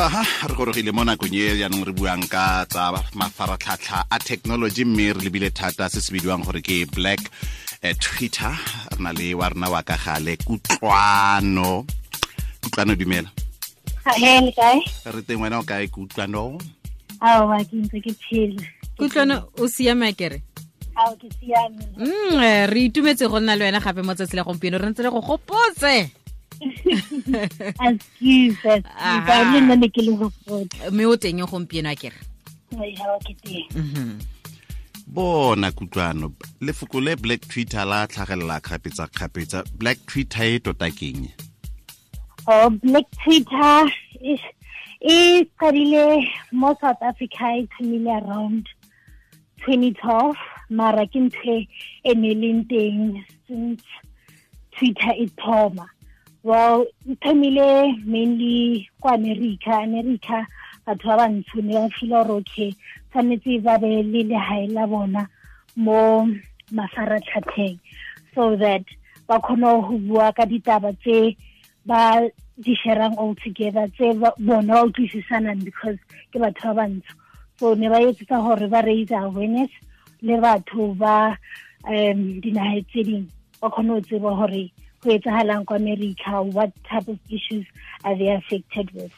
aha re gorogile mo nakong e jaanong re buang ka tsa mafaratlhatlha a technology mme re lebile thata se se bidiwang gore ke black eh, twitter. Re na le wa rena wa ka gale kutlwano. Kutlwano dumela. He le kae? Re teng wena o kae kutlwano? Kutlwano ke ntse ke phela. Kutlwana o kere siame mm eh, re itumetse go nna le wena gape mo tsatsi la gompieno re ntse le go gopotse. Mme o teng gompieno a kere. Mhm. bona kutlwano. Lefoko le black twitter la tlhagelela kgapetsa-kgapetsa. Black twitter e tota keng? Oh black twitter e e qadile mo south africa e thomile around 2012 mara ke ntho e ne leng teng since twitter e thoma. Well e thomile mainly kwa america. America batho ba bantsho ne ba fila gore okay tshwanetse ba be le lehae la bona mo mafaratlhatlheng so that ba kgone go bua ka ditaba tse ba di sharang all together tse bona ba utlwisisanang because ke batho ba bantsho. So ne ba etsetsa gore ba raise awareness le batho ba um tse dingwe ba kgone go tseba gore go etsagalang kwa america what type of issues are they affected with?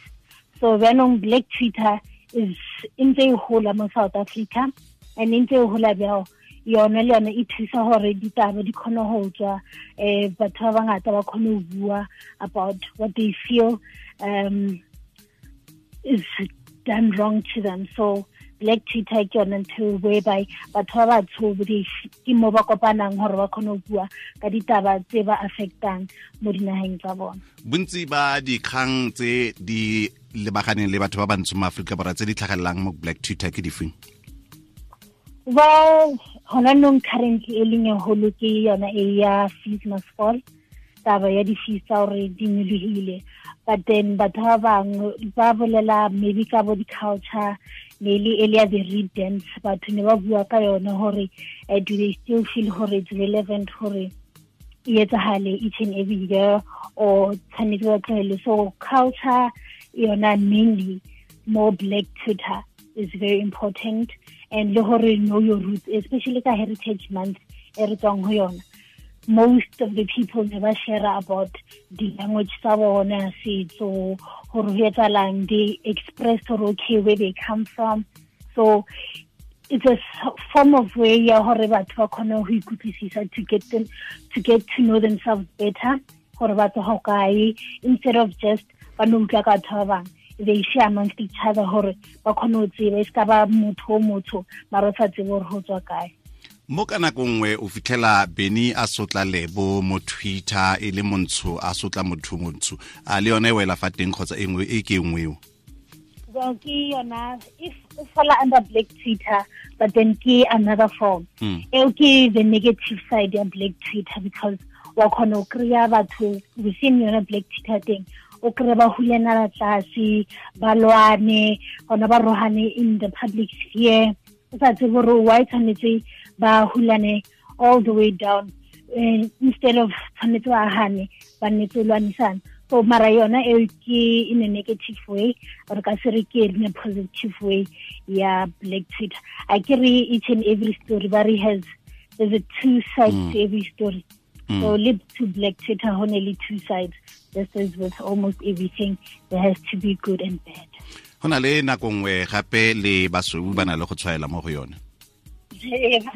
So bjanong black twitter is e ntse e gola mo south africa and e ntse e gola bjao. Yona le yona e thusa gore ditaba di kgone go tswa um batho ba bangata ba kgone go bua about what they feel um is done wrong to them. So black twitter ke yone ntho whereby batho ba batsho ke mo ba kopanang gore ba kgone go bua ka ditaba tse ba affectang mo dinageng tsa bona. Bontsi ba dikgang tse di lebaganeng le batho ba bantsho mo aforika borwa tse di tlhagelelang mo black twitter ke difeng well hona nong currently e leng holo ke yona e ya fees must fall. Taba ya di-fees tsa gore di nyolohile. But then batho ba bangwe ba bolela maybe ka bo di-culture maybe earlier the reed dance batho ne ba bua ka yona gore uh, do they still feel gore it's relevant gore e etsagale each and every year or tshwanetse ba tlogele so culture yona mainly more black twitter is very important and le gore know your roots especially ka heritage month e re tswang ho yona most of the people ne ba share about the language gore ho etsalang they express or okay where they come from. So it's a form of way ya gore batho ba kgone go ikutlwisisa to get them to get to know themselves better gore ba instead of just ba no they share amongst each other gore ba kgone go tseba e se ka ba motho o motsho mara sa tsebe gore go tswa kae mo ka nako nngwe o fitlhela beny a sotla lebo mo twitter e le montsho a sotla motho montsho. A le yone e wela fa teng kgotsa e nngwe e ke e nngweo well ke yona if o falla under black twitter but then ke another form Mm. eo ke the negative side ya black twitter because wa kgona o kry-a batho within yona black twitter teng. O kry ba hulenala tlase ba lwane gona ba rogane in the public sphere. O sa tsebe gore why tshwanetse ba hulane all the way down uh, instead of tshwanetse ba agane ba nnetse lwanisana. So mara yona e ke in a negative way or ka se re ke in a positive way ya black twitter. A ke re each and every story ba re has there's a two sides Mm. to every story. So le to black twitter ho ne le two sides. Just as with almost everything there has to be good and bad. Go na le nako nngwe gape le basweu ba na le go tshwaela mo go yone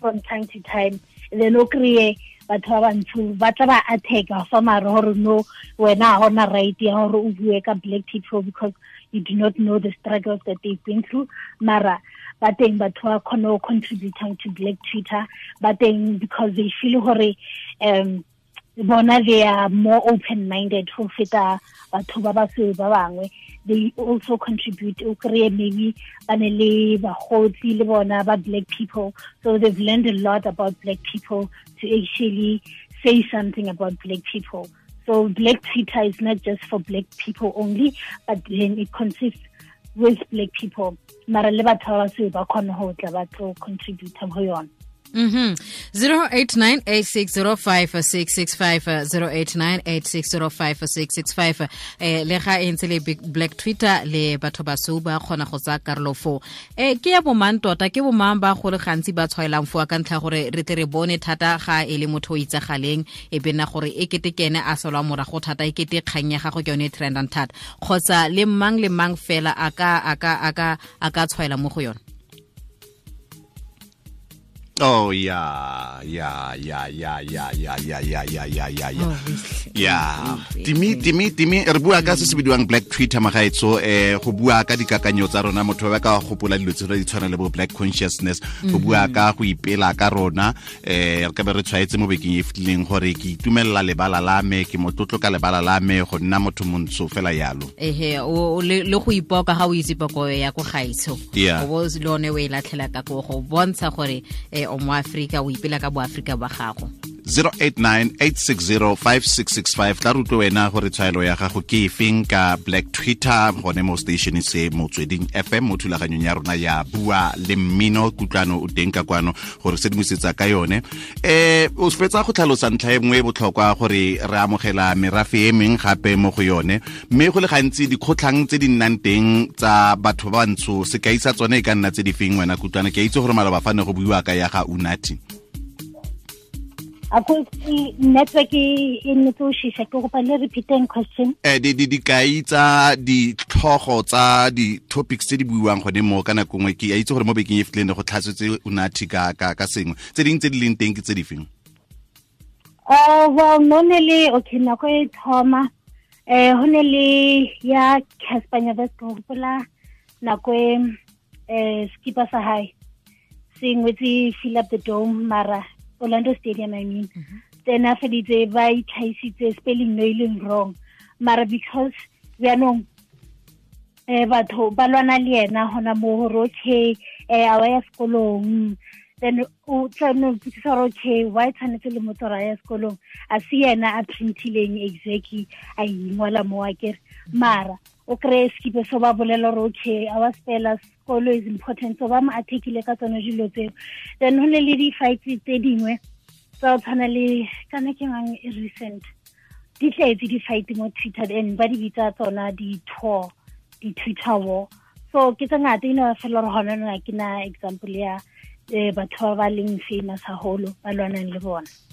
from time to time. Then o kry-e batho ba bantsho ba tla ba attacka fa mare gore no wena ga gona right ya gore o bue ka black people because you do not know the struggles that they've been through. Mara ba teng batho ba kgone go contributing to black twitter. Ba teng because they feel gore um bona they are more open minded go feta batho ba basweu ba bangwe they also contribute o kry-e maybe ba ne le bagotsi le bona black people. So they've learned a lot about black people to actually say something about black people. So black twitter is not just for black people only but then it consists with black people. Mara le batho ba basweu Mhm. 0898605665 eh le ga e le Big black twitter le batho ba sou ba kgona go tsaya karolo fo eh ke ya bomang tota? Ke bomang ba go le gantsi ba tshwaelang fo ka ntlha gore re tle re bone thata ga e le motho o itsagaleng e bena gore e kete ke ene a solwa morago thata e kete kgang ya gago ke yone trendang thata. Kgotsa le mang le mang fela a ka a ka a ka a tshwaela mo go yone Oh yeah, yeah, yeah, yeah, yeah, yeah, yeah, yeah, yeah, yeah, yeah, yeah. Yeah. Timi timi timi re bua ka se se bidiwang black twitter magaetso eh go bua ka dikakanyo tsa rona motho ba ka gopola dilo tse di tshwana le bo black consciousness go bua ka go ipela ka rona eh re ka be re tshwaetse mo bekeng e fitleng gore ke itumelela lebala la me ke motlotlo ka lebala la me go nna motho montsho fela yalo ehe o- le le go ipoka ga o itse poko ya ko gaetso. O bo le one o e latlhela ka ko go bontsha gore eh o mo Afrika o ipela ka boaforika ba gago 0898605665. Tla rutwe wena gore tshwaelo ya gago ke efeng ka black twitter gone mo station se motsweding fm mo thulaganyong ya rona ya bua le mmino. Kutlwano o teng ka kwano gore sedimosetsa ka yone. Eh o fetsa go tlhalosa ntlha e nngwe e botlhokwa gore re amogela merafe e meng gape mo go yone. Mme go le gantsi dikgotlhang tse di nnang teng tsa batho ba bantsho sekai sa tsone e ka nna tse di feng wena? Kutlwana ke a itse gore malaba fane go buiwa ka ya ga unati Akusi network e e nnetse o shisha ke kopa le repeating question. eh di di dikai tsa ditlhogo tsa di-topics tse di buiwang gone mo ka nako nngwe. Ke a itse gore mo bekeng e fetileng ne go tlhatswetse o ka ka ka sengwe. Tse dingwe tse di leng teng ke tse di feng? Uh, well, no ne le, okay, nako e thoma, eh, ho ne le ya Casper ke hopola nako e, eh, skipper sa hae, se ngwetse fill up the dome, mara Orlando Stadium, I mean. Then a feditse ba itlhaisitse spelling no e leng wrong, mara because jaanong eh batho ba lwana le ena hona mo gore okay eh a wa ya sekolong. Then o tla botsisa gore okay why tshwanetse le motho ra ya sekolong. A se yena a printileng exactly a ingwala mo a kere. Mara o kry-e skipe so ba bolela gore okay a wa spela is important. So ba mo article ka tsone dilo tseo. Then ho ne le di-fight tse dingwe tsa go tshwana le kana ke ngang recent di tletse di-fight mo twitter and ba di bitsa tsona di-tour di-twitter war. So ke tse ngata ene fela gore gona nna ke na example ya um batho ba ba leng famous haholo ba lwanang le bona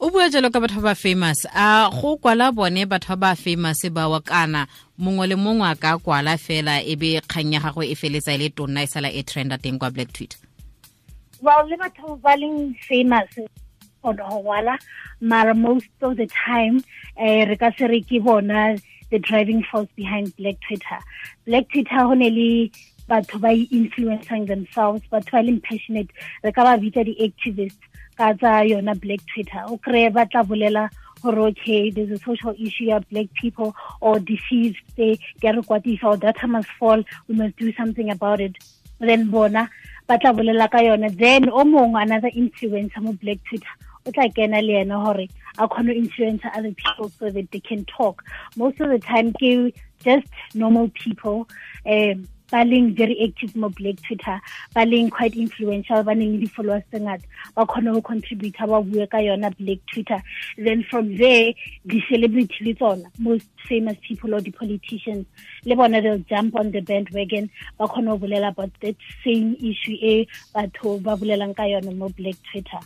o bua jalo ka batho ba ba famous. A go kwala bone batho ba ba famous bawa kana. Mongwe le mongwe a ka kwala fela e be kgang ya gagwe e feletsa e le tonna e sala e trenda teng kwa black twitter. Well le batho ba leng famous kgona go ngwala mara most of the time eh re ka se re ke bona the driving force behind black twitter. Black twitter go ne le batho ba influencing themselves batho ba leng passionate re ka ba bitsa di-activists ka tsa yona black twitter. O kry-e ba tla bolela gore okay there's a social issue ya black people or disease tse di a re kwatisa or data must fall we must do something about it. Then bona ba tla bolela ka yone then o mongwe another influencer mo black twitter o tla kena le ena gore a kgone influence other people so that they can talk. Most of the time ke just normal people um ba leng very active mo black twitter ba leng quite influential ba neng le di-followers tse ngata. Ba kgone go contributor ba bue ka yona black twitter. Then from there di-celebrity le tsona most famous people or di-politicians le bona they'll jump on the bandwagon. Ba kgone go bolela about that same issue e batho ba bolelang ka yone mo black twitter.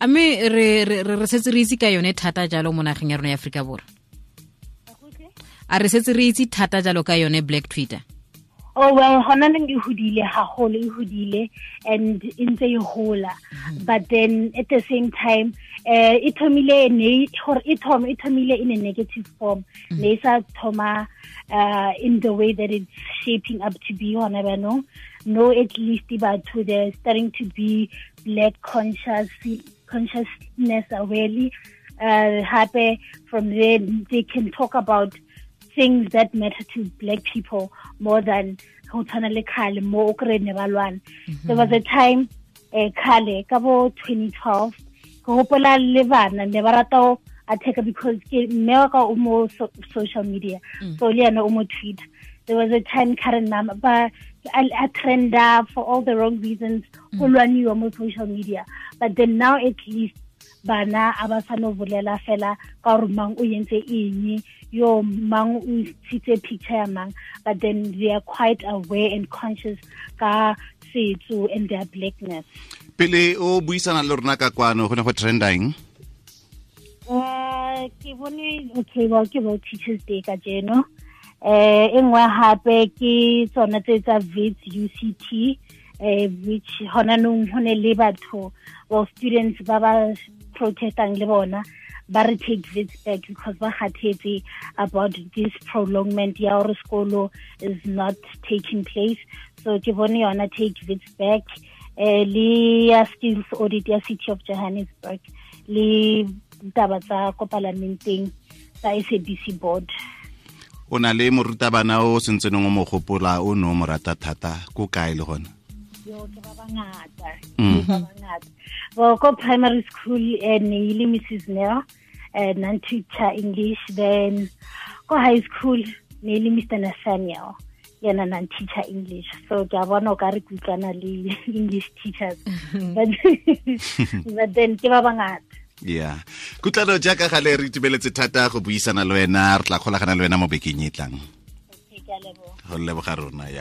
A mme re re- re- re setse re itse ka yone thata jalo mo nageng ya rona ya aforika borwa. A re setse re itse thata jalo ka yone black twitter Oh well, hona neng e hodile haholo e hodile and e ntse e hola. But then at the same time, eh e thomile ne e thoma e thomile in a negative form. Ne sa thoma uh in the way that it's shaping up to be hona ba no. No at least batho they're starting to be black conscious consciousness awarely. Uh happy from there they can talk about things that matter to black people more than go tshwana le khale mo o kry ne ba mhm. there was a time eh khale ka bo 2012 ke gopola le bana ne ba rata go attack because ke mme wa ka o mo social media mm. so le yena o mo twitter. There was a time karen mama ba a, trenda for all the wrong reasons mm. go lwaniwa mo social media. But then now at least bana a ba sa no bolela fela ka gore mang o eng yo mang o ntshitse picture ya mang but then they are quite aware and conscious ka setso and their blackness. Pele o buisana le rona ka kwano go ne go trendang Uh, ke bone okay well ke bo teachers day ka jeno. Eh e nngwe hape ke tsona tse tsa Wits uct eh which hona nong hone le batho well students ba ba protestang le bona ba re take Wits back because ba kgathetse about this prolongment ya gore sekolo is not taking place. So ke bone yona take Wits back eh le ya skills audit ya city of johannesburg le taba tsa ko palamenteng tsa SABC board. O na le morutabana o sentseneng o mo gopola o ne o mo rata thata ko kae le gona? Yo ke ba bangata. Ke well ko primary school eh, ne ile mrs nel eh, non teacher english then ko high school mainly mr nathaniel? Yena non teacher english. So ke a bona o ka re kutlwana le english teachers. But, but then ke ba bangata. Ya. Kutlano jaaka gale re itumeletse thata go buisana le wena re tla kgolagana le wena mo bekeng e tlang. Go leboga rona ya